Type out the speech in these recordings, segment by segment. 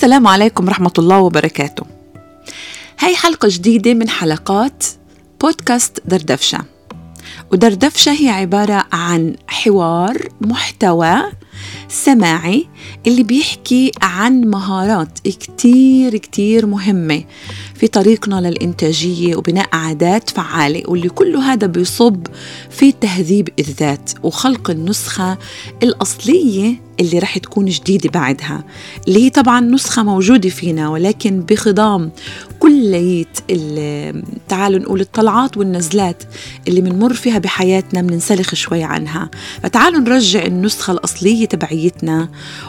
السلام عليكم ورحمة الله وبركاته. هاي حلقة جديدة من حلقات بودكاست دردفشة. ودردفشة هي عبارة عن حوار محتوى سماعي اللي بيحكي عن مهارات كتير كتير مهمة في طريقنا للإنتاجية وبناء عادات فعالة واللي كل هذا بيصب في تهذيب الذات وخلق النسخة الأصلية اللي رح تكون جديدة بعدها اللي هي طبعا نسخة موجودة فينا ولكن بخضام كلية تعالوا نقول الطلعات والنزلات اللي بنمر فيها بحياتنا بننسلخ شوي عنها. فتعالوا نرجع النسخة الأصلية تبعيتنا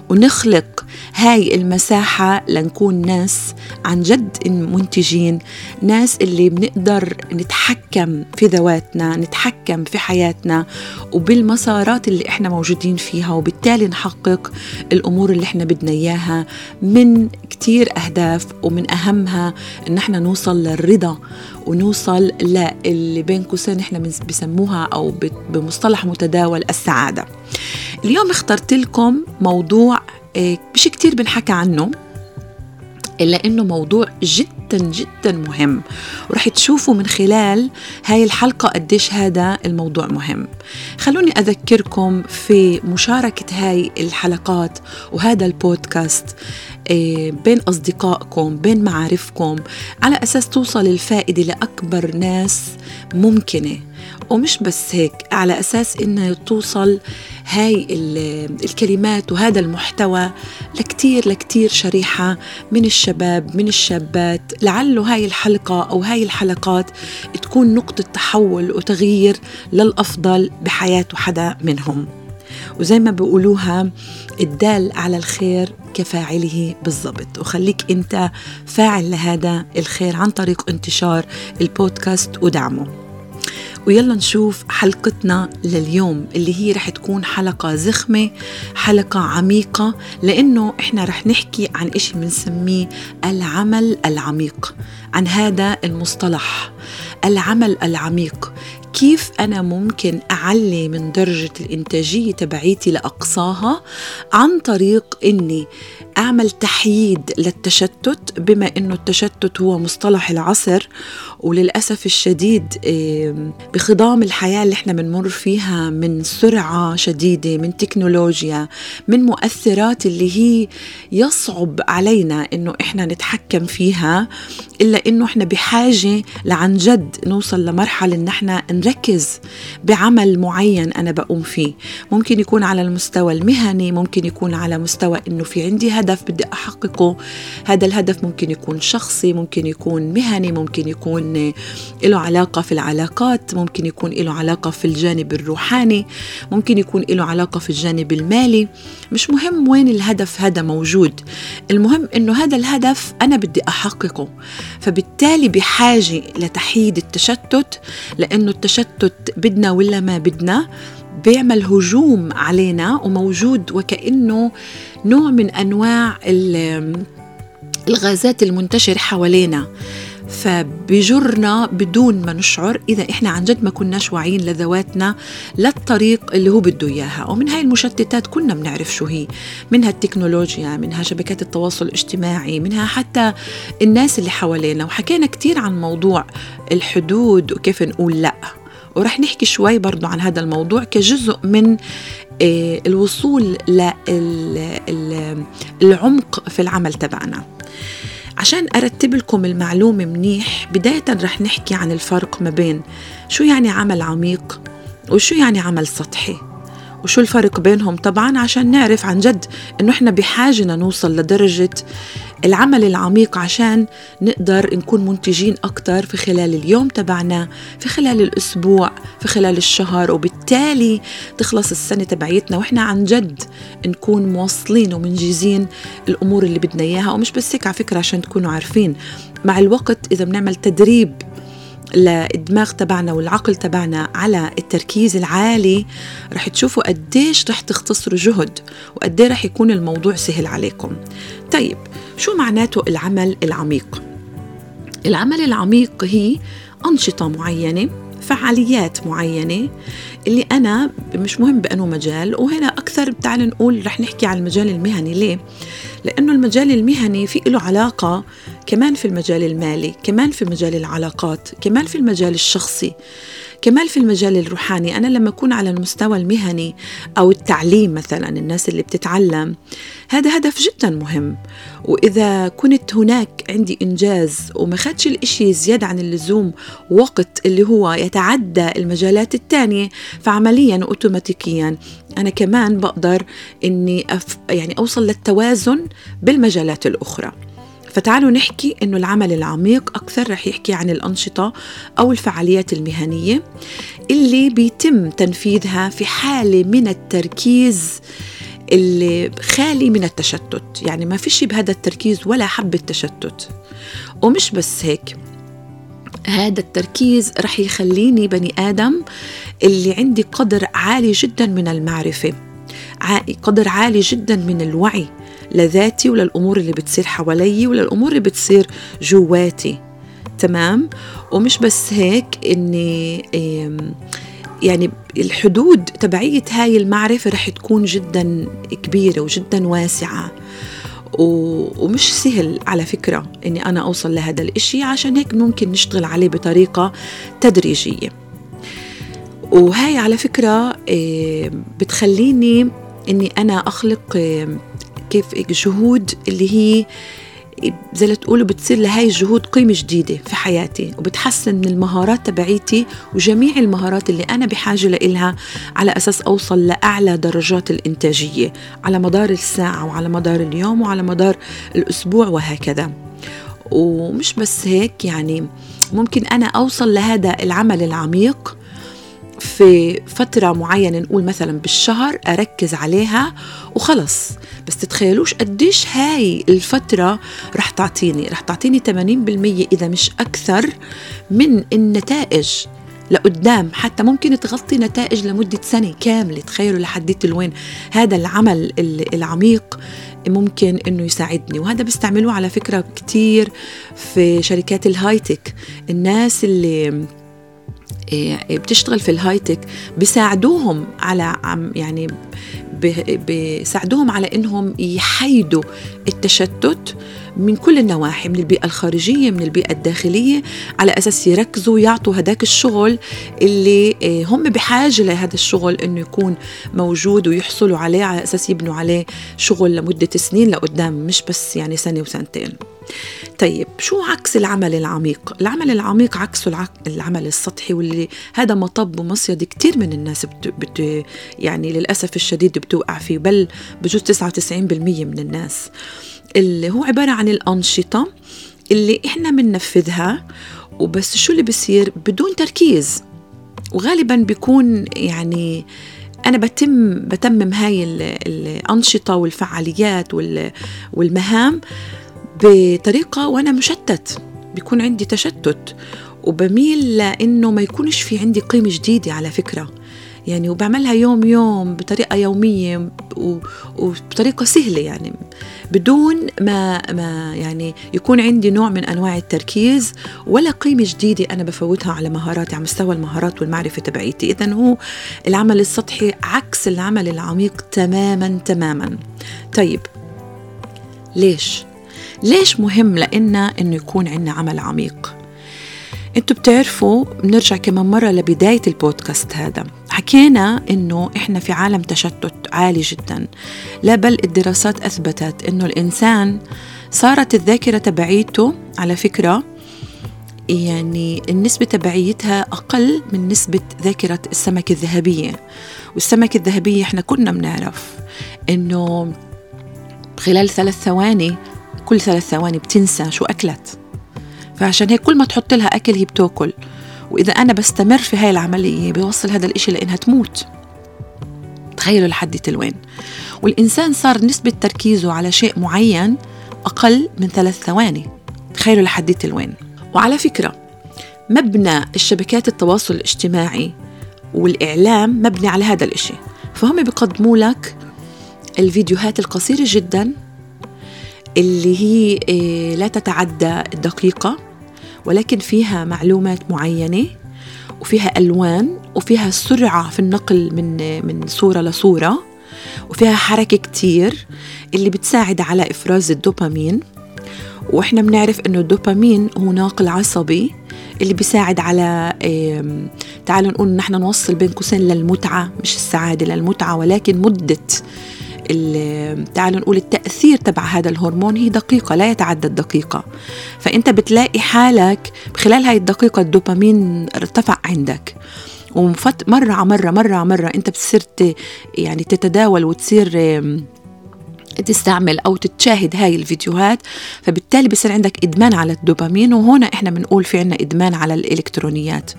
ونخلق هاي المساحة لنكون ناس عن جد منتجين ناس اللي بنقدر نتحكم في ذواتنا نتحكم في حياتنا وبالمسارات اللي إحنا موجودين فيها وبالتالي نحقق الأمور اللي إحنا بدنا إياها من كتير أهداف ومن أهمها إن إحنا نوصل للرضا ونوصل للي بين قوسين إحنا بسموها أو بمصطلح متداول السعادة. اليوم اخترت لكم موضوع آه، مش كتير بنحكى عنه إلا إنه موضوع جدا جدا مهم. ورح تشوفوا من خلال هاي الحلقة قديش هذا الموضوع مهم. خلوني أذكركم في مشاركة هاي الحلقات وهذا البودكاست آه، بين أصدقائكم بين معارفكم على أساس توصل الفائدة لأكبر ناس ممكنة. ومش بس هيك على أساس إنه توصل هاي الكلمات وهذا المحتوى لكتير لكتير شريحة من الشباب من الشابات. لعله هاي الحلقة أو هاي الحلقات تكون نقطة تحول وتغيير للأفضل بحياة حدا منهم. وزي ما بيقولوها الدال على الخير كفاعله بالضبط. وخليك أنت فاعل لهذا الخير عن طريق انتشار البودكاست ودعمه. ويلا نشوف حلقتنا لليوم اللي هي رح تكون حلقة زخمة حلقة عميقة لأنه إحنا رح نحكي عن إشي بنسميه العمل العميق عن هذا المصطلح. العمل العميق. كيف أنا ممكن أعلي من درجة الإنتاجية تبعيتي لأقصاها؟ عن طريق إني أعمل تحييد للتشتت بما إنه التشتت هو مصطلح العصر وللأسف الشديد بخضام الحياة اللي إحنا بنمر فيها من سرعة شديدة من تكنولوجيا من مؤثرات اللي هي يصعب علينا إنه إحنا نتحكم فيها إلا إنه إحنا بحاجة لعن جد نوصل لمرحلة إن إحنا نركز بعمل معين أنا بقوم فيه. ممكن يكون على المستوى المهني ممكن يكون على مستوى إنه في عندي هدف بدي أحققه. هذا الهدف ممكن يكون شخصي ممكن يكون مهني ممكن يكون له علاقة في العلاقات ممكن يكون له علاقة في الجانب الروحاني ممكن يكون له علاقة في الجانب المالي. مش مهم وين الهدف هذا موجود. المهم إنه هذا الهدف أنا بدي أحققه. فبالتالي بحاجة لتحييد التشتت لأنه التشتت بدنا ولا ما بدنا بيعمل هجوم علينا وموجود وكأنه نوع من أنواع الغازات المنتشرة حوالينا. فبجرنا بدون ما نشعر إذا إحنا عن جد ما كناش واعيين لذواتنا للطريق اللي هو بده إياها. ومن هاي المشتتات كنا بنعرف شو هي. منها التكنولوجيا منها شبكات التواصل الاجتماعي منها حتى الناس اللي حوالينا. وحكينا كتير عن موضوع الحدود وكيف نقول لأ. ورح نحكي شوي برضو عن هذا الموضوع كجزء من آه، الوصول للعمق في العمل تبعنا. عشان أرتب لكم المعلومة منيح بداية رح نحكي عن الفرق ما بين شو يعني عمل عميق وشو يعني عمل سطحي. وشو الفرق بينهم؟ طبعا عشان نعرف عن جد إنه إحنا بحاجة نوصل لدرجة العمل العميق عشان نقدر نكون منتجين أكتر في خلال اليوم تبعنا في خلال الأسبوع في خلال الشهر وبالتالي تخلص السنة تبعيتنا. وإحنا عن جد نكون موصلين ومنجزين الأمور اللي بدنا إياها. ومش بس هيك على فكرة عشان تكونوا عارفين مع الوقت إذا بنعمل تدريب للدماغ تبعنا والعقل تبعنا على التركيز العالي رح تشوفوا قديش رح تختصروا جهد وقديه رح يكون الموضوع سهل عليكم. طيب شو معناته العمل العميق؟ العمل العميق هي أنشطة معينة فعاليات معينة اللي أنا مش مهم بأنه مجال وهنا أكثر تعال نقول رح نحكي عن المجال المهني. ليه؟ لأنه المجال المهني في له علاقة كمان في المجال المالي كمان في مجال العلاقات كمان في المجال الشخصي. كمان في المجال الروحاني أنا لما أكون على المستوى المهني أو التعليم مثلا الناس اللي بتتعلم هذا هدف جدا مهم. وإذا كنت هناك عندي إنجاز وما خدش الإشي زيادة عن اللزوم وقت اللي هو يتعدى المجالات الثانية فعمليا أوتوماتيكيا أنا كمان بقدر إني أف يعني أوصل للتوازن بالمجالات الأخرى. فتعالوا نحكي إنه العمل العميق أكثر رح يحكي عن الأنشطة أو الفعاليات المهنية اللي بيتم تنفيذها في حالة من التركيز اللي خالي من التشتت. يعني ما فيش بهذا التركيز ولا حبة تشتت. ومش بس هيك هذا التركيز رح يخليني بني آدم اللي عندي قدر عالي جدا من المعرفة قدر عالي جدا من الوعي. لذاتي وللأمور اللي بتصير حوالي وللأمور اللي بتصير جواتي. تمام؟ ومش بس هيك إني يعني الحدود تبعية هاي المعرفة رح تكون جدا كبيرة وجدا واسعة. ومش سهل على فكرة إني أنا أوصل لهذا الإشي عشان هيك ممكن نشتغل عليه بطريقة تدريجية. وهاي على فكرة بتخليني إني أنا أخلق كيف جهود اللي هي زي ما تقولوا بتصير لهاي الجهود قيمة جديدة في حياتي وبتحسن من المهارات تبعيتي وجميع المهارات اللي أنا بحاجة لإلها على أساس أوصل لأعلى درجات الإنتاجية على مدار الساعة وعلى مدار اليوم وعلى مدار الأسبوع وهكذا. ومش بس هيك يعني ممكن أنا أوصل لهذا العمل العميق في فترة معينة نقول مثلا بالشهر أركز عليها وخلص. بس تتخيلوش قديش هاي الفترة رح تعطيني. رح تعطيني 80% إذا مش أكثر من النتائج لقدام. حتى ممكن تغطي نتائج لمدة سنة كاملة. تخيلوا لحديت لوين هذا العمل العميق ممكن إنه يساعدني. وهذا بيستعملوه على فكرة كتير في شركات الهايتك الناس اللي بتشتغل في الهايتك بيساعدوهم على يعني بيساعدوهم على إنهم يحيدوا التشتت من كل النواحي من البيئة الخارجية من البيئة الداخلية على أساس يركزوا يعطوا هداك الشغل اللي إيه، هم بحاجة لهذا الشغل إنه يكون موجود ويحصلوا عليه على أساس يبنوا عليه شغل لمدة سنين لقدام مش بس يعني سنة وسنتين. طيب شو عكس العمل العميق؟ العمل العميق عكسه العمل السطحي واللي هذا مطب ومصيد كثير من الناس بت... بت... يعني للأسف الشديد بتوقع فيه بل بجوز 99% من الناس. اللي هو عبارة عن الأنشطة اللي إحنا بننفذها وبس شو اللي بصير بدون تركيز. وغالبا بيكون يعني أنا بتم بتمم هاي الأنشطة والفعاليات والمهام بطريقة وأنا مشتت. بيكون عندي تشتت وبميل لأنه ما يكونش في عندي قيمة جديدة على فكرة. يعني وبعملها يوم يوم بطريقة يومية وبطريقة سهلة يعني. بدون ما ما يعني يكون عندي نوع من أنواع التركيز ولا قيمة جديدة أنا بفوتها على مهاراتي على مستوى المهارات والمعرفة تبعيتي. اذا هو العمل السطحي عكس العمل العميق تماما تماما. طيب ليش؟ ليش مهم لإلنا إنه يكون عندنا عمل عميق؟ أنتوا بتعرفوا بنرجع كمان مرة لبداية البودكاست هذا. حكينا إنه إحنا في عالم تشتت عالي جدا. لا بل الدراسات أثبتت إنه الإنسان صارت الذاكرة تبعيته على فكرة يعني النسبة تبعيتها أقل من نسبة ذاكرة السمكة الذهبية. والسمكة الذهبية إحنا كنا بنعرف إنه خلال ثلاث ثواني كل ثلاث ثواني بتنسى شو أكلت. فعشان هيك كل ما تحط لها أكل هي بتأكل. وإذا أنا بستمر في هاي العملية بيوصل هذا الإشي لإنها تموت. تخيلوا لحد وين والإنسان صار نسبة تركيزه على شيء معين أقل من ثلاث ثواني. تخيلوا لحد وين وعلى فكرة مبنى الشبكات التواصل الاجتماعي والإعلام مبني على هذا الإشي. فهم بيقدموا لك الفيديوهات القصيرة جدا اللي هي آه، لا تتعدى الدقيقة ولكن فيها معلومات معينة وفيها ألوان وفيها سرعة في النقل من من صورة لصورة وفيها حركة كتير اللي بتساعد على إفراز الدوبامين. وإحنا بنعرف إنه الدوبامين هو ناقل عصبي اللي بيساعد على تعالوا نقول نحن نوصل بين قوسين للمتعة مش السعادة للمتعة ولكن مدة تعالوا نقول التأثير تبع هذا الهرمون هي دقيقة لا يتعدى الدقيقة. فأنت بتلاقي حالك خلال هاي الدقيقة الدوبامين ارتفع عندك. ومفت مرة على مرة مرة على مرة أنت بتصير يعني تتداول وتصير تستعمل أو تتشاهد هاي الفيديوهات فبالتالي بصير عندك إدمان على الدوبامين وهنا إحنا بنقول في عنا إدمان على الإلكترونيات.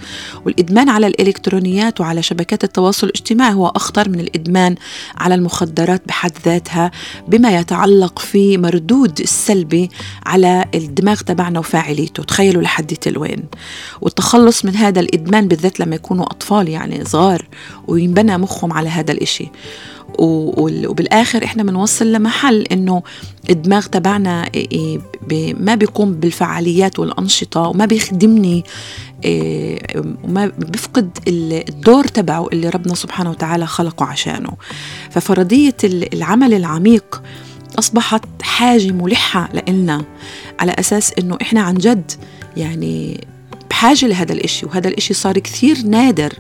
والإدمان على الإلكترونيات وعلى شبكات التواصل الاجتماعي هو أخطر من الإدمان على المخدرات بحد ذاتها بما يتعلق في مردود السلبي على الدماغ تبعنا وفاعليته. تخيلوا لحد وين. والتخلص من هذا الإدمان بالذات لما يكونوا أطفال يعني صغار وينبنى مخهم على هذا الإشي. وبالآخر إحنا بنوصل لمحل إنه الدماغ تبعنا ما بيقوم بالفعاليات والأنشطة وما بيخدمني وما بيفقد الدور تبعه اللي ربنا سبحانه وتعالى خلقه عشانه. ففرضية العمل العميق أصبحت حاجة ملحة لنا على أساس إنه إحنا عن جد يعني بحاجة لهذا الإشي وهذا الإشي صار كثير نادر.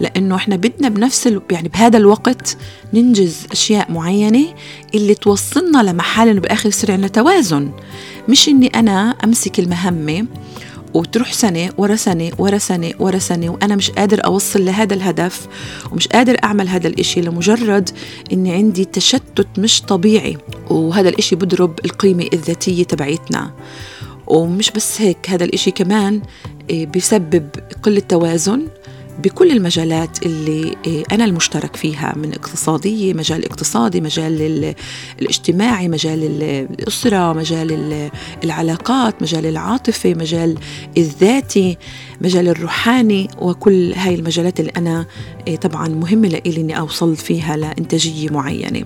لأنه إحنا بدنا بنفس ال... يعني بهذا الوقت ننجز أشياء معينة اللي توصلنا لمحل إنه بالآخر يصير عندنا توازن. مش إني أنا أمسك المهمة وتروح سنة ورا سنة ورا سنة ورا سنة وأنا مش قادر أوصل لهذا الهدف ومش قادر أعمل هذا الإشي لمجرد إني عندي تشتت مش طبيعي وهذا الإشي بضرب القيمة الذاتية تبعيتنا. ومش بس هيك هذا الإشي كمان إيه، بيسبب قلة توازن بكل المجالات اللي إيه، أنا المشترك فيها من اقتصادية مجال اقتصادي مجال الاجتماعي مجال الأسرة مجال العلاقات مجال العاطفة مجال الذاتي. مجال الروحاني وكل هاي المجالات اللي أنا إيه، طبعا مهمة لإلي إني أوصل فيها لإنتاجية معينة.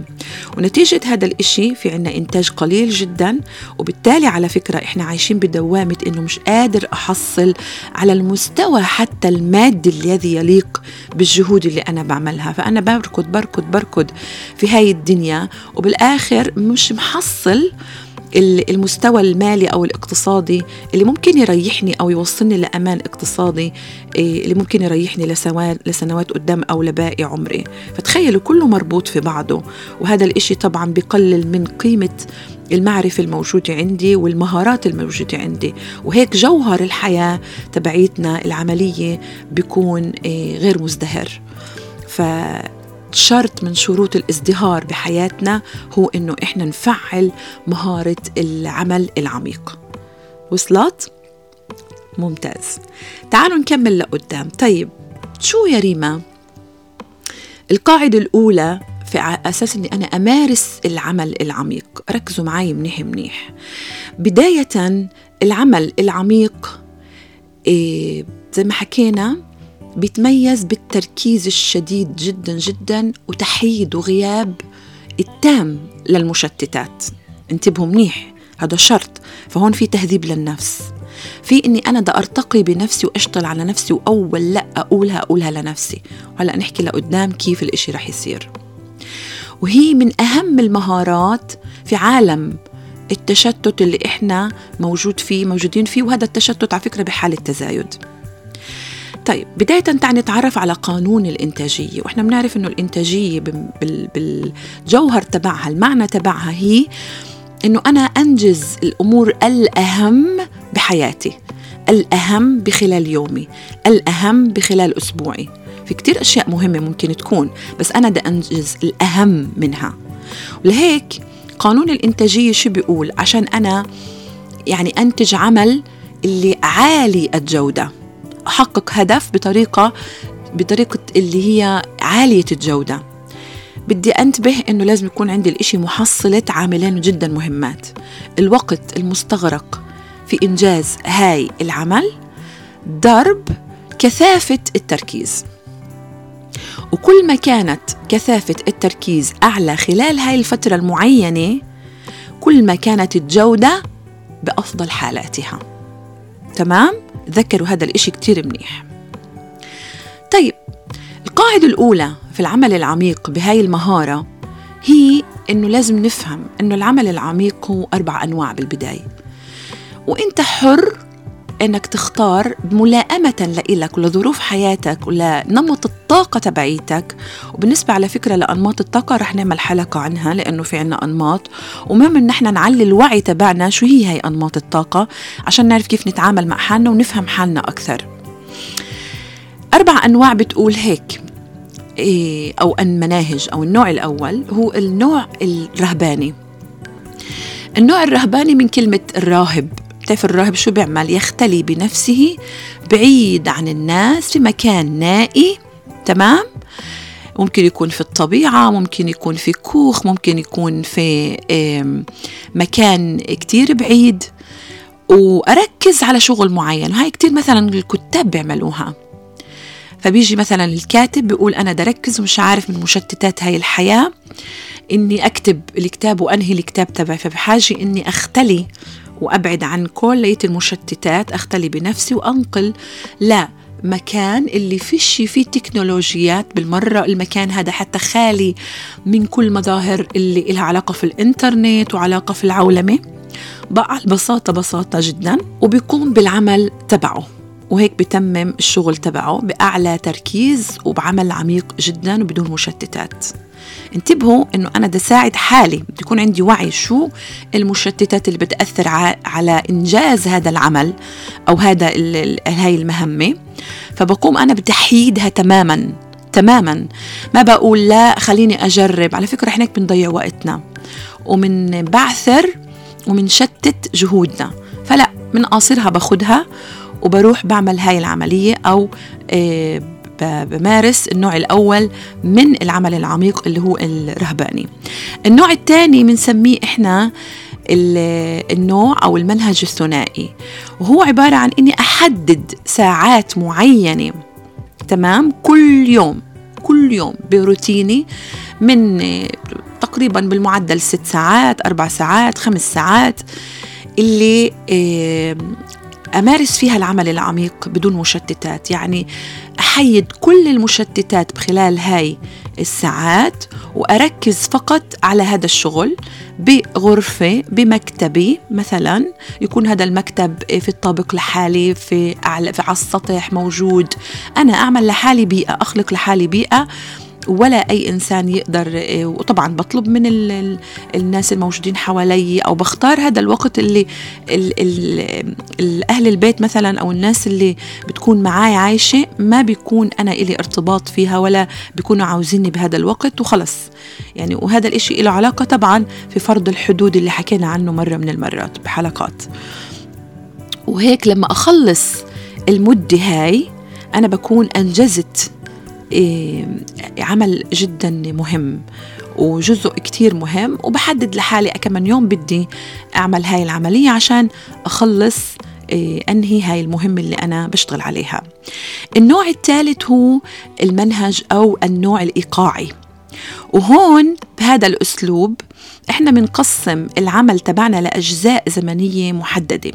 ونتيجة هذا الإشي في عنا إنتاج قليل جدا وبالتالي على فكرة إحنا عايشين بدوامة إنه مش قادر أحصل على المستوى حتى المادي الذي يليق بالجهود اللي أنا بعملها. فأنا بركض بركض بركض في هاي الدنيا وبالآخر مش محصل المستوى المالي أو الاقتصادي اللي ممكن يريحني أو يوصلني لأمان اقتصادي إيه، اللي ممكن يريحني لسنوات لسنوات قدام أو لباقي عمري. فتخيلوا كله مربوط في بعضه. وهذا الإشي طبعا بقلل من قيمة المعرفة الموجودة عندي والمهارات الموجودة عندي. وهيك جوهر الحياة تبعيتنا العملية بيكون إيه، غير مزدهر. ف شرط من شروط الازدهار بحياتنا هو إنه إحنا نفعل مهارة العمل العميق. وصلت؟ ممتاز. تعالوا نكمل لقدام. طيب شو يا ريما؟ القاعدة الأولى في أساس إني أنا أمارس العمل العميق. ركزوا معي منيح منيح. بداية العمل العميق إيه زي ما حكينا بيتميز بالتركيز الشديد جدا جدا وتحييد وغياب التام للمشتتات. انتبهوا منيح هذا شرط فهون في تهذيب للنفس. في إني أنا بدي أرتقي بنفسي وأشتغل على نفسي وأول لا أقولها أقولها لنفسي. وهلا نحكي لقدام كيف الإشي رح يصير. وهي من أهم المهارات في عالم التشتت اللي إحنا موجود فيه موجودين فيه وهذا التشتت على فكرة بحالة تزايد. طيب بداية تعال نتعرف على قانون الإنتاجية وإحنا بنعرف إنه الإنتاجية بالجوهر تبعها المعنى تبعها هي إنه أنا أنجز الأمور الأهم بحياتي الأهم بخلال يومي الأهم بخلال أسبوعي. في كتير أشياء مهمة ممكن تكون بس أنا بدي أنجز الأهم منها. ولهيك قانون الإنتاجية شو بيقول؟ عشان أنا يعني أنتج عمل اللي عالي الجودة. أحقق هدف بطريقة بطريقة اللي هي عالية الجودة. بدي أنتبه إنه لازم يكون عندي الإشي محصلة عاملين جدا مهمات. الوقت المستغرق في إنجاز هاي العمل ضرب كثافة التركيز. وكل ما كانت كثافة التركيز أعلى خلال هاي الفترة المعينة كل ما كانت الجودة بأفضل حالاتها. تمام؟ تذكروا هذا الإشي كتير منيح. طيب القاعدة الأولى في العمل العميق بهاي المهارة هي إنه لازم نفهم إنه العمل العميق هو أربع أنواع بالبداية. وإنت حر إنك تختار ملائمة لإلك ولظروف حياتك ولنمط الطاقة تبعيتك. وبالنسبة على فكرة لأنماط الطاقة رح نعمل حلقة عنها لأنه في عنا أنماط. ومهم إن إحنا نعلي الوعي تبعنا شو هي هي أنماط الطاقة عشان نعرف كيف نتعامل مع حالنا ونفهم حالنا أكثر. أربع أنواع بتقول هيك إيه، أو المناهج أو النوع الأول هو النوع الرهباني. النوع الرهباني من كلمة الراهب. بتعرف الراهب شو بيعمل؟ يختلي بنفسه بعيد عن الناس في مكان نائي تمام؟ ممكن يكون في الطبيعة ممكن يكون في كوخ ممكن يكون في مكان كتير بعيد. وأركز على شغل معين. هاي كتير مثلا الكتاب بيعملوها. فبيجي مثلا الكاتب بيقول أنا دركز ومش عارف من مشتتات هاي الحياة إني أكتب الكتاب وأنهي الكتاب تبعي. فبحاجة إني أختلي وأبعد عن كل المشتتات أختلي بنفسي وأنقل لا مكان اللي فيش فيه تكنولوجيات بالمرة. المكان هذا حتى خالي من كل مظاهر اللي لها علاقة في الإنترنت وعلاقة في العولمة. بقى ببساطة بساطة جدا وبيقوم بالعمل تبعه. وهيك بتمم الشغل تبعه بأعلى تركيز وبعمل عميق جدا وبدون مشتتات. انتبهوا إنه أنا بدي أساعد حالي بدي يكون عندي وعي شو المشتتات اللي بتأثر على إنجاز هذا العمل أو هذا هاي المهمة. فبقوم أنا بتحييدها تماما تماما. ما بقول لا خليني أجرب على فكرة إحنا بنضيع وقتنا. ومن بعثر ومنشتت جهودنا. فلا من قاصرها باخدها وبروح بعمل هاي العملية أو آه، بمارس النوع الأول من العمل العميق اللي هو الرهباني. النوع الثاني بنسميه إحنا النوع أو المنهج الثنائي. وهو عبارة عن إني أحدد ساعات معينة تمام كل يوم كل يوم بروتيني من تقريبا بالمعدل ست ساعات أربع ساعات خمس ساعات اللي أمارس فيها العمل العميق بدون مشتتات. يعني أحيد كل المشتتات بخلال هاي الساعات وأركز فقط على هذا الشغل بغرفة بمكتبي. مثلا يكون هذا المكتب في الطابق لحالي في, على السطح موجود. أنا أعمل لحالي بيئة أخلق لحالي بيئة ولا أي إنسان يقدر آه، وطبعا بطلب من ال ال الناس الموجودين حوالي أو بختار هذا الوقت اللي ال ال أهل البيت مثلا أو الناس اللي بتكون معاي عايشة ما بيكون أنا إلي ارتباط فيها ولا بيكونوا عاوزيني بهذا الوقت وخلص. يعني وهذا الإشي له علاقة طبعا في فرض الحدود اللي حكينا عنه مرة من المرات بحلقات. وهيك لما أخلص المدة هاي أنا بكون أنجزت عمل جدا مهم وجزء كتير مهم وبحدد لحالي كم يوم بدي أعمل هاي العملية عشان أخلص إيه، أنهي هاي المهمة اللي أنا بشتغل عليها. النوع الثالث هو المنهج أو النوع الإيقاعي. وهون بهذا الأسلوب إحنا بنقسم العمل تبعنا لأجزاء زمنية محددة.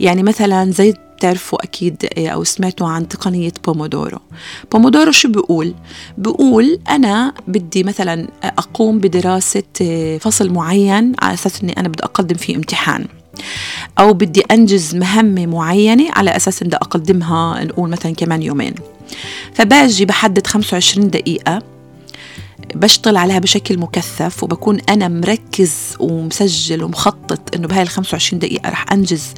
يعني مثلا زي بتعرفوا أكيد آه، أو سمعتوا عن تقنية بومودورو. بومودورو شو بيقول؟ بيقول أنا بدي مثلا أقوم بدراسة آه، فصل معين على أساس أني أنا بدي أقدم فيه امتحان. أو بدي أنجز مهمة معينة على أساس بدي أقدمها نقول مثلا كمان يومين. فباجي بحدد 25 دقيقة بشتغل عليها بشكل مكثف وبكون أنا مركز ومسجل ومخطط إنه بهاي ال 25 دقيقة رح أنجز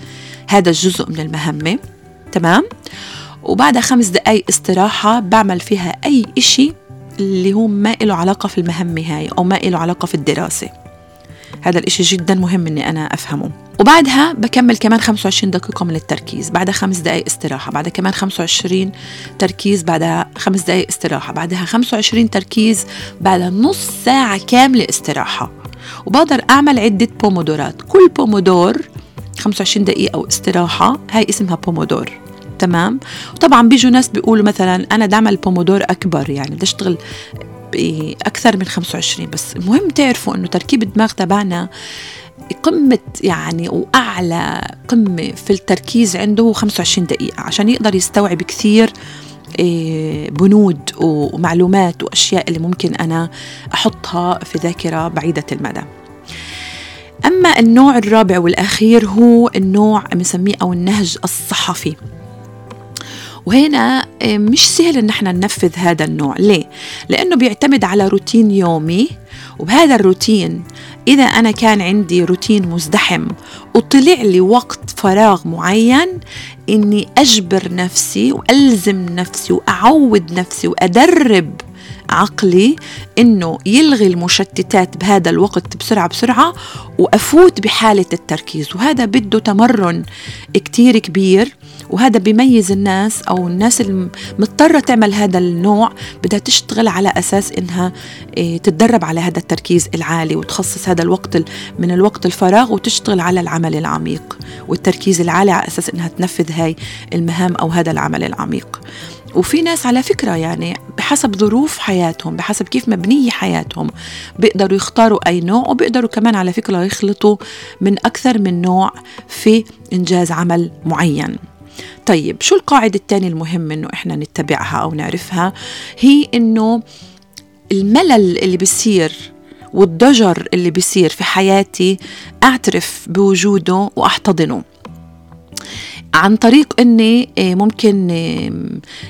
هذا الجزء من المهمة. تمام؟ وبعدها خمس دقايق استراحة بعمل فيها أي إشي اللي هو ما له علاقة في المهمة هاي أو ما له علاقة في الدراسة. هذا الإشي جدا مهم إني أنا أفهمه. وبعدها بكمل كمان 25 دقيقة من التركيز. بعدها خمس دقايق استراحة. بعدها كمان 25 تركيز. بعدها خمس دقايق استراحة. بعدها 25 تركيز. بعدها نص ساعة كاملة استراحة. وبقدر أعمل عدة بومودورات كل بومودور 25 دقيقة استراحة. هاي اسمها بومودور تمام؟ وطبعا بيجوا ناس بيقولوا مثلا أنا بدي أعمل بومودور أكبر يعني بدي أشتغل بأكثر من 25 بس المهم تعرفوا إنه تركيب الدماغ تبعنا قمة يعني وأعلى قمة في التركيز عنده 25 دقيقة عشان يقدر يستوعب كثير إيه، بنود ومعلومات وأشياء اللي ممكن أنا أحطها في ذاكرة بعيدة المدى. أما النوع الرابع والأخير هو النوع بنسميه أو النهج الصحفي. وهنا إيه، مش سهل إن إحنا ننفذ هذا النوع. ليه؟ لأنه بيعتمد على روتين يومي وبهذا الروتين إذا أنا كان عندي روتين مزدحم وطلع لي وقت فراغ معين إني أجبر نفسي وألزم نفسي وأعود نفسي وأدرب عقلي إنه يلغي المشتتات بهذا الوقت بسرعة بسرعة وأفوت بحالة التركيز. وهذا بده تمرن كتير كبير وهذا بيميز الناس أو الناس المضطره تعمل هذا النوع بدها تشتغل على أساس إنها إيه، تتدرب على هذا التركيز العالي وتخصص هذا الوقت من الوقت الفراغ وتشتغل على العمل العميق. والتركيز العالي على أساس إنها تنفذ هاي المهام أو هذا العمل العميق. وفي ناس على فكرة يعني بحسب ظروف حياتهم بحسب كيف مبنية حياتهم بيقدروا يختاروا أي نوع وبيقدروا كمان على فكرة يخلطوا من أكثر من نوع في إنجاز عمل معين. طيب شو القاعدة الثانية المهم إنه إحنا نتبعها أو نعرفها؟ هي إنه الملل اللي بيصير والضجر اللي بيصير في حياتي أعترف بوجوده وأحتضنه. عن طريق إني آه، ممكن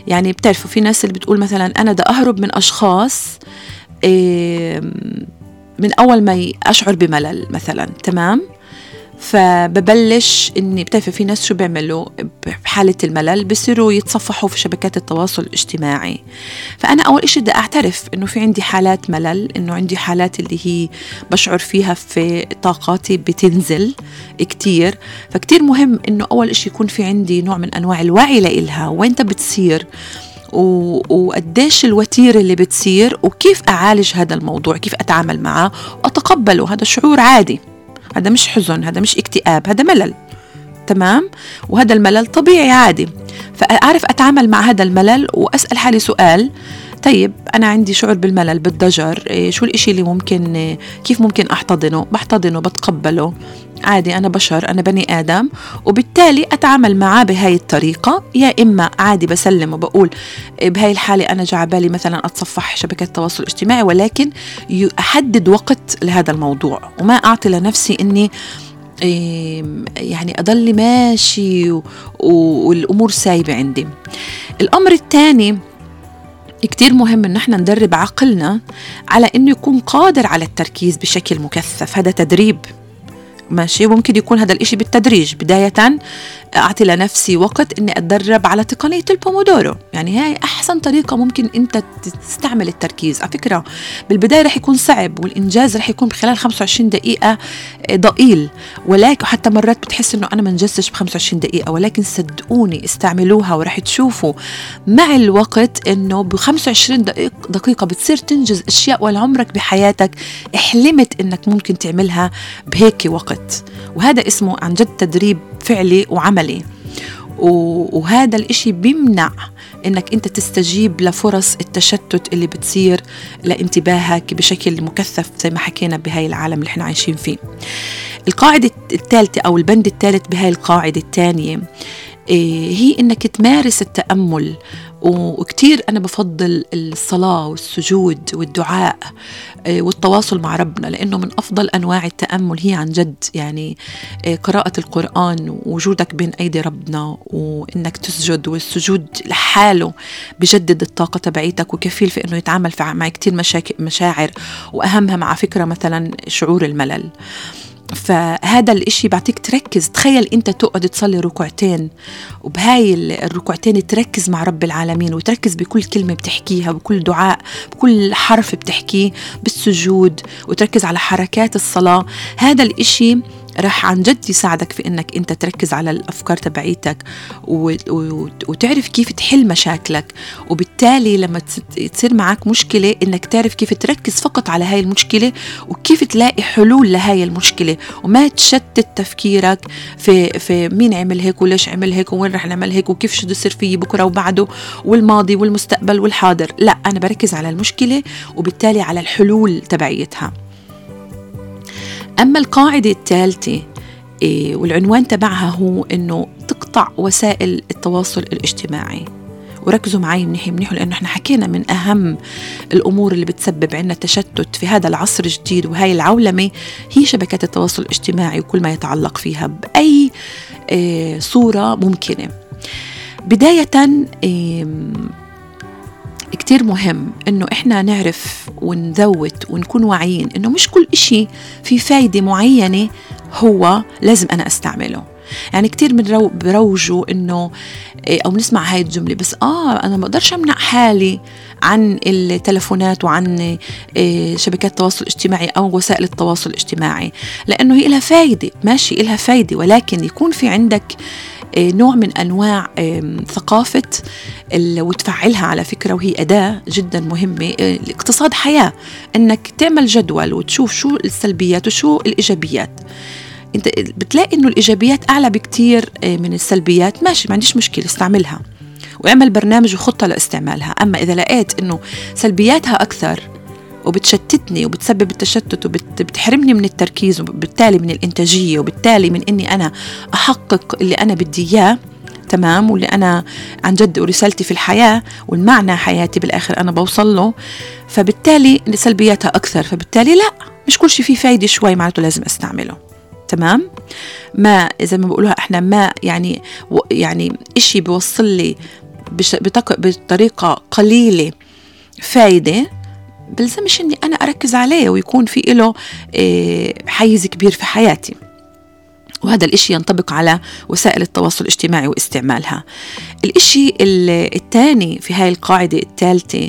يعني بتعرفوا في ناس اللي بتقول مثلا أنا بدي أهرب من أشخاص من أول ما أشعر بملل مثلا تمام؟ فببلش إني بتعرفي في ناس شو بيعملوا بحالة الملل بصيروا يتصفحوا في شبكات التواصل الاجتماعي. فأنا أول إشي بدي أعترف إنه في عندي حالات ملل إنه عندي حالات اللي هي بشعر فيها في طاقاتي بتنزل كتير. فكتير مهم إنه أول إشي يكون في عندي نوع من أنواع الوعي لإلها وين بتصير وقديش الوتيرة اللي بتصير وكيف أعالج هذا الموضوع كيف أتعامل معه وأتقبله هذا شعور عادي. هذا مش حزن هذا مش اكتئاب هذا ملل تمام؟ وهذا الملل طبيعي عادي. فأعرف أتعامل مع هذا الملل وأسأل حالي سؤال. طيب أنا عندي شعور بالملل بالضجر. إيه شو الإشي اللي ممكن إيه كيف ممكن أحتضنه؟ بحتضنه بتقبله. عادي أنا بشر أنا بني آدم وبالتالي أتعامل معاه بهاي الطريقة. يا إما عادي بسلم وبقول إيه بهاي الحالة أنا جا بالي مثلا أتصفح شبكات التواصل الاجتماعي ولكن أحدد وقت لهذا الموضوع. وما أعطي لنفسي إني يعني أضل ماشي والأمور سايبة عندي. الأمر الثاني كتير مهم إن إحنا ندرب عقلنا على إنه يكون قادر على التركيز بشكل مكثف. هذا تدريب ماشي؟ ممكن يكون هذا الإشي بالتدريج. بداية أعطي لنفسي وقت إني أتدرب على تقنية البومودورو. يعني هاي أحسن طريقة ممكن أنت تستعمل التركيز. على فكرة بالبداية رح يكون صعب والإنجاز رح يكون بخلال 25 دقيقة ضئيل. ولكن حتى مرات بتحس إنه أنا ما أنجزتش ب 25 دقيقة. ولكن صدقوني استعملوها ورح تشوفوا مع الوقت إنه ب 25 دقيقة بتصير تنجز أشياء ولا عمرك بحياتك حلمت إنك ممكن تعملها بهيك وقت. وهذا اسمه عن جد تدريب فعلي وعملي. وهذا الإشي بيمنع إنك أنت تستجيب لفرص التشتت اللي بتصير لانتباهك بشكل مكثف زي ما حكينا بهاي العالم اللي إحنا عايشين فيه. القاعدة الثالثة أو البند الثالث بهاي القاعدة الثانية هي إنك تمارس التأمل. وكتير أنا بفضل الصلاة والسجود والدعاء إيه، والتواصل مع ربنا لأنه من أفضل أنواع التأمل هي عن جد. يعني إيه، قراءة القرآن ووجودك بين أيدي ربنا وإنك تسجد والسجود لحاله بجدد الطاقة تبعيتك وكفيل في إنه يتعامل مع كتير مشاعر. وأهمها مع فكرة مثلا شعور الملل. فهذا الإشي بعطيك تركز. تخيل أنت تقعد تصلي ركوعتين وبهاي الركوعتين تركز مع رب العالمين وتركز بكل كلمة بتحكيها بكل دعاء بكل حرف بتحكيه بالسجود وتركز على حركات الصلاة. هذا الإشي راح عن جد يساعدك في إنك أنت تركز على الأفكار تبعيتك وتعرف كيف تحل مشاكلك. وبالتالي لما تصير معك مشكلة إنك تعرف كيف تركز فقط على هاي المشكلة وكيف تلاقي حلول لهاي المشكلة. وما تشتت تفكيرك في في مين عمل هيك وليش عمل هيك وين رح نعمل هيك وكيف شو يصير فيي بكرة وبعده والماضي والمستقبل والحاضر. لا أنا بركز على المشكلة وبالتالي على الحلول تبعيتها. أما القاعدة الثالثة إيه والعنوان تبعها هو أنه تقطع وسائل التواصل الاجتماعي. وركزوا معي منيح منيح لأنه إحنا حكينا من أهم الأمور اللي بتسبب عندنا تشتت في هذا العصر الجديد وهي العولمة هي شبكات التواصل الاجتماعي وكل ما يتعلق فيها بأي آه، صورة ممكنة. بداية كتير مهم إنه إحنا نعرف ونذوت ونكون واعيين إنه مش كل إشي في فايدة معينة هو لازم أنا أستعمله. يعني كتير بنرو بروجوا إنه إيه، أو بنسمع هاي الجملة بس آه أنا ما بقدرش أمنع حالي عن التلفونات وعن إيه، شبكات التواصل الاجتماعي أو وسائل التواصل الاجتماعي لأنه هي لها فايدة ماشي لها فايدة ولكن يكون في عندك نوع من أنواع ثقافة وتفعلها على فكرة وهي أداة جدا مهمة الاقتصاد حياة. إنك تعمل جدول وتشوف شو السلبيات وشو الإيجابيات. أنت بتلاقي إنه الإيجابيات أعلى بكتير آه، من السلبيات. ماشي ما عنديش مشكلة استعملها. واعمل برنامج وخطة لاستعمالها. أما إذا لقيت إنه سلبياتها أكثر وبتشتتني وبتسبب التشتت وبتحرمني من التركيز وبالتالي من الإنتاجية وبالتالي من إني أنا أحقق اللي أنا بدي إياه تمام؟ واللي أنا عن جد ورسالتي في الحياة والمعنى حياتي بالآخر أنا بوصل له. فبالتالي سلبياتها أكثر فبالتالي لا مش كل شيء فيه فايدة شوي معناته لازم أستعمله تمام؟ ما زي ما بقولها إحنا ما يعني يعني إشي بيوصل لي بطريقة قليلة فايدة بلزمش إني أنا أركز عليه ويكون في له آه، حيز كبير في حياتي. وهذا الإشي ينطبق على وسائل التواصل الاجتماعي واستعمالها. الإشي الثاني في هاي القاعدة الثالثة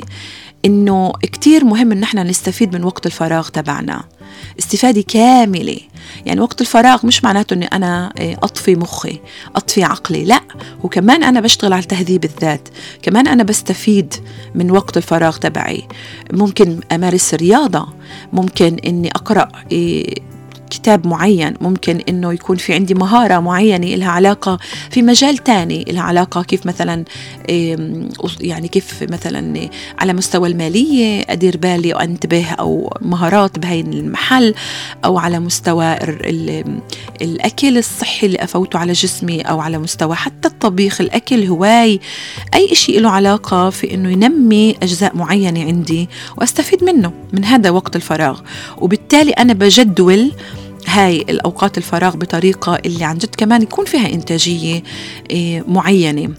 إنه كتير مهم إن إحنا نستفيد من وقت الفراغ تبعنا. استفادة كاملة. يعني وقت الفراغ مش معناته إني أنا آه، أطفي مخي أطفي عقلي لا. وكمان أنا بشتغل على تهذيب الذات. كمان أنا بستفيد من وقت الفراغ تبعي. ممكن أمارس رياضة. ممكن إني أقرأ آه، كتاب معين ممكن إنه يكون في عندي مهارة معينة لها علاقة في مجال تاني لها علاقة كيف مثلا يعني كيف مثلا على مستوى المالية أدير بالي وانتبه أو مهارات بهي المحل أو على مستوى الأكل الصحي اللي أفوته على جسمي أو على مستوى حتى الطبيخ الأكل هواي أي شيء له علاقة في إنه ينمي أجزاء معينة عندي وأستفيد منه من هذا وقت الفراغ. وبالتالي أنا بجدول هاي الأوقات الفراغ بطريقة اللي عن جد كمان يكون فيها إنتاجية إيه، معينة.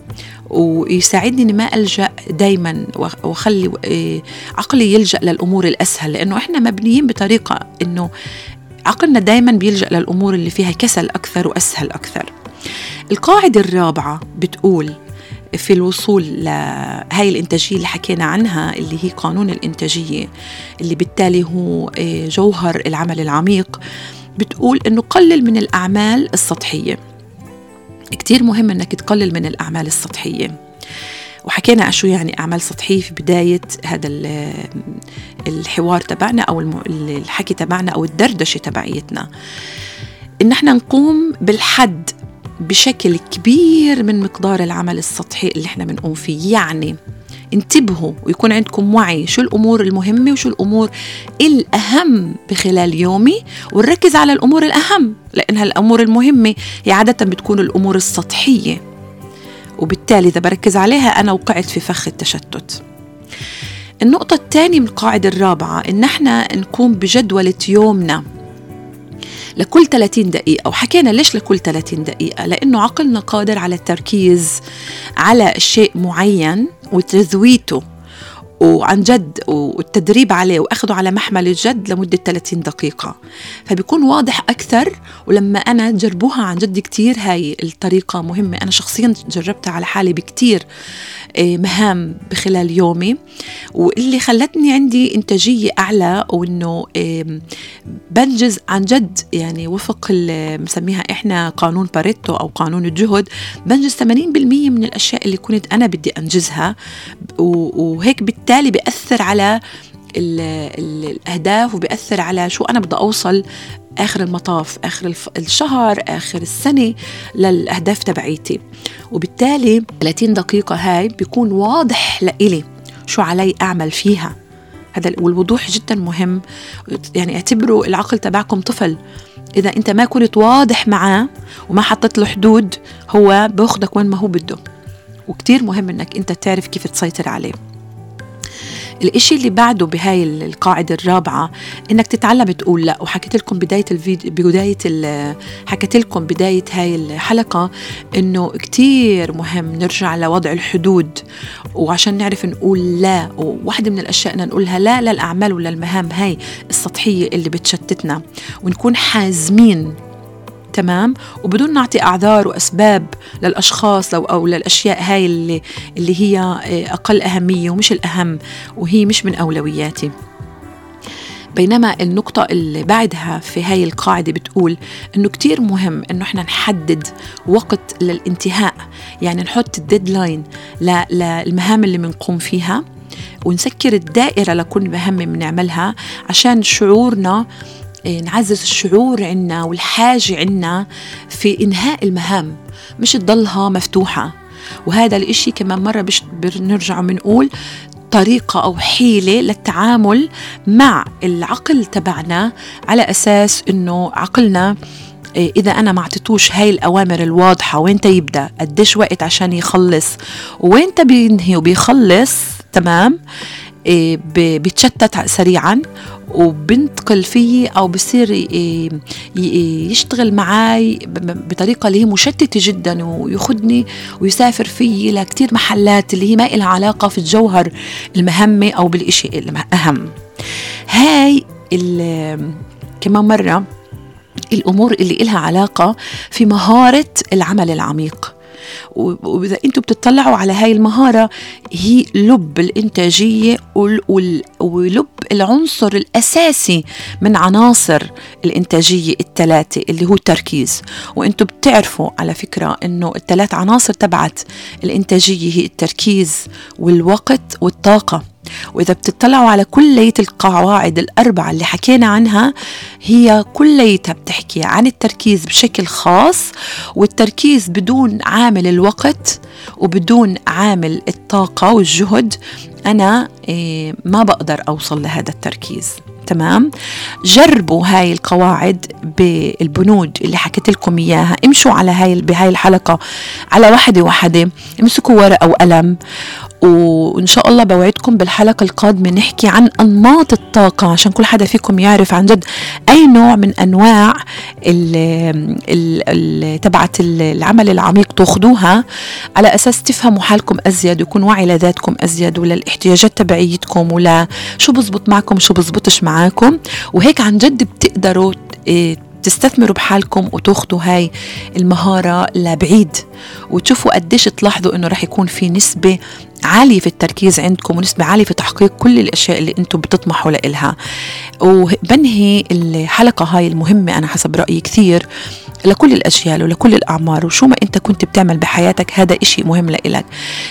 ويساعدني إني ما ألجأ دائما وأخلي إيه، عقلي يلجأ للأمور الأسهل. لأنه إحنا مبنيين بطريقة إنه عقلنا دائما بيلجأ للأمور اللي فيها كسل أكثر وأسهل أكثر. القاعدة الرابعة بتقول في الوصول لهاي الإنتاجية اللي حكينا عنها اللي هي قانون الإنتاجية اللي بالتالي هو إيه، جوهر العمل العميق. بتقول إنه قلل من الأعمال السطحية. كتير مهم إنك تقلل من الأعمال السطحية. وحكينا شو يعني أعمال سطحية في بداية هذا الحوار تبعنا أو الحكي تبعنا أو الدردشة تبعيتنا. إن إحنا نقوم بالحد بشكل كبير من مقدار العمل السطحي اللي إحنا بنقوم فيه. يعني انتبهوا ويكون عندكم وعي شو الأمور المهمة وشو الأمور الأهم بخلال يومي ونركز على الأمور الأهم لأنها الأمور المهمة هي عادة بتكون الأمور السطحية. وبالتالي إذا بركز عليها أنا وقعت في فخ التشتت. النقطة الثانية من القاعدة الرابعة إن إحنا نقوم بجدولة يومنا. لكل 30 دقيقة. وحكينا ليش لكل 30 دقيقة؟ لأنه عقلنا قادر على التركيز على شيء معين وتذويته وعن جد والتدريب عليه وأخذه على محمل الجد لمدة 30 دقيقة. فبيكون واضح أكثر ولما أنا جربوها عن جد كثير هاي الطريقة مهمة. أنا شخصيا جربتها على حالي بكثير آه، مهام بخلال يومي. واللي خلتني عندي إنتاجية أعلى وإنه بنجز عن جد يعني وفق مسميها إحنا قانون باريتو أو قانون الجهد. بنجز 80% من الأشياء اللي كنت أنا بدي أنجزها. وهيك بالتالي بيأثر على الأهداف وبيأثر على شو أنا بدي أوصل آخر المطاف آخر الشهر آخر السنة للأهداف تبعيتي. وبالتالي 30 دقيقة هاي بيكون واضح لإلي شو علي أعمل فيها. هذا والوضوح جدا مهم. يعني اعتبروا العقل تبعكم طفل. إذا أنت ما كنت واضح معاه وما حطيت له حدود هو بأخذك وين ما هو بده. وكتير مهم إنك أنت تعرف كيف تسيطر عليه. الإشي اللي بعده بهاي القاعدة الرابعة إنك تتعلم تقول لا. وحكيت لكم بداية الفيديو بداية حكيت لكم بداية هاي الحلقة إنه كتير مهم نرجع لوضع الحدود. وعشان نعرف نقول لا وواحدة من الأشياء إن نقولها لا للأعمال ولا المهام هاي السطحية اللي بتشتتنا. ونكون حازمين تمام؟ وبدون نعطي أعذار وأسباب للأشخاص أو أو للأشياء هاي اللي اللي هي آه، أقل أهمية ومش الأهم وهي مش من أولوياتي. بينما النقطة اللي بعدها في هاي القاعدة بتقول إنه كتير مهم إنه إحنا نحدد وقت للانتهاء. يعني نحط الديدلاين للمهام اللي بنقوم فيها ونسكر الدائرة لكل مهمة بنعملها عشان شعورنا نعزز الشعور عنا والحاجة عنا في إنهاء المهام مش تضلها مفتوحة. وهذا الإشي كمان مرة بنرجع بنقول طريقة أو حيلة للتعامل مع العقل تبعنا على أساس إنه عقلنا إيه، إذا أنا ما أعطيتوش هاي الأوامر الواضحة وين يبدأ قديش وقت عشان يخلص وين بينهي وبيخلص تمام؟ إيه، بيتشتت سريعا وبنتقل فيه أو بصير يشتغل معي بطريقة اللي هي مشتتة جدا وياخذني ويسافر فيي لكتير محلات اللي هي ما لها علاقة في الجوهر المهمة أو بالإشي الأهم. هاي كمان مرة الأمور اللي إلها علاقة في مهارة العمل العميق. وإذا أنتم بتطلعوا على هاي المهارة هي لب الإنتاجية ولب العنصر الأساسي من عناصر الإنتاجية الثلاثة اللي هو التركيز. وأنتم بتعرفوا على فكرة إنه الثلاث عناصر تبعت الإنتاجية هي التركيز والوقت والطاقة. وإذا بتطلعوا على كلية القواعد الأربعة اللي حكينا عنها هي كليتها بتحكي عن التركيز بشكل خاص والتركيز بدون عامل الوقت وبدون عامل الطاقة والجهد. أنا إيه، ما بقدر أوصل لهذا التركيز. تمام؟ جربوا هاي القواعد بالبنود اللي حكيت لكم إياها. امشوا على هاي بهاي الحلقة على وحده وحده امسكوا ورقة وقلم. وإن شاء الله بوعدكم بالحلقة القادمة نحكي عن أنماط الطاقة عشان كل حدا فيكم يعرف عن جد أي نوع من أنواع تبعت العمل العميق تاخذوها على أساس تفهموا حالكم أزيد ويكون وعي لذاتكم أزيد وللاحتياجات تبعيتكم ولا شو بزبط معكم شو بزبطش معاكم. وهيك عن جد بتقدروا إيه، تستثمروا بحالكم وتاخذوا هاي المهارة لبعيد. وتشوفوا قديش تلاحظوا إنه رح يكون في نسبة عالية في التركيز عندكم ونسبة عالية في تحقيق كل الأشياء اللي أنتم بتطمحوا لإلها. وبنهي الحلقة هاي المهمة أنا حسب رأيي كثير. لكل الأجيال ولكل الأعمار وشو ما أنت كنت بتعمل بحياتك هذا إشي مهم لإلك.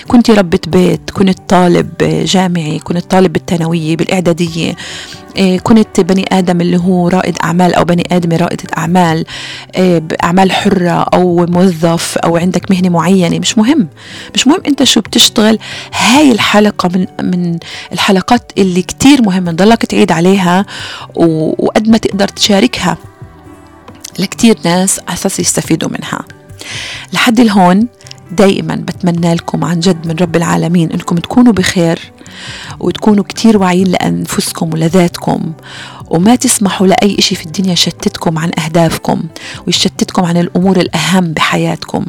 كنت ربة بيت كنت طالب جامعي كنت طالب بالثانوية بالإعدادية إيه، كنت بني آدم اللي هو رائد أعمال أو بني آدمة رائدة أعمال إيه، أعمال حرة أو موظف أو عندك مهنة معينة. مش مهم. مش مهم أنت شو بتشتغل. هاي الحلقة من من الحلقات اللي كتير مهمة نضلك تعيد عليها وقد ما تقدر تشاركها. لكتير ناس أساس يستفيدوا منها. لحد الهون دائما بتمنى لكم عن جد من رب العالمين إنكم تكونوا بخير وتكونوا كتير واعيين لأنفسكم ولذاتكم وما تسمحوا لأي إشي في الدنيا يشتتكم عن أهدافكم ويشتتكم عن الأمور الأهم بحياتكم.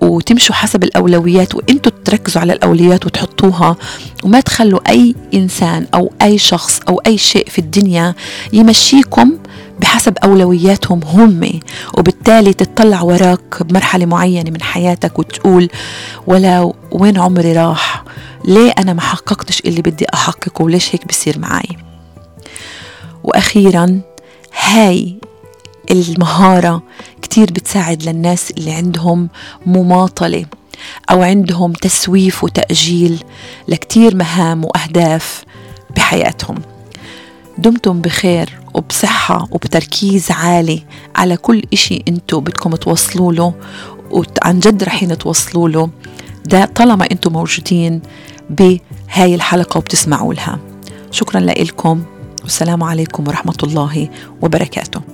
وتمشوا حسب الأولويات وإنتوا تركزوا على الأولويات وتحطوها وما تخلوا أي إنسان أو أي شخص أو أي شيء في الدنيا يمشيكم بحسب أولوياتهم هم. وبالتالي تطلع وراك بمرحلة معينة من حياتك وتقول ولا وين عمري راح؟ ليه أنا ما حققتش اللي بدي أحققه؟ وليش هيك بصير معي وأخيرا هاي المهارة كتير بتساعد للناس اللي عندهم مماطلة أو عندهم تسويف وتأجيل لكتير مهام وأهداف بحياتهم. دمتم بخير وبصحة وبتركيز عالي على كل إشي أنتوا بدكم توصلوا له وعن جد رحين توصلوا له ده طالما أنتوا موجودين بهاي الحلقة وبتسمعوا لها شكرا لكم والسلام عليكم ورحمة الله وبركاته.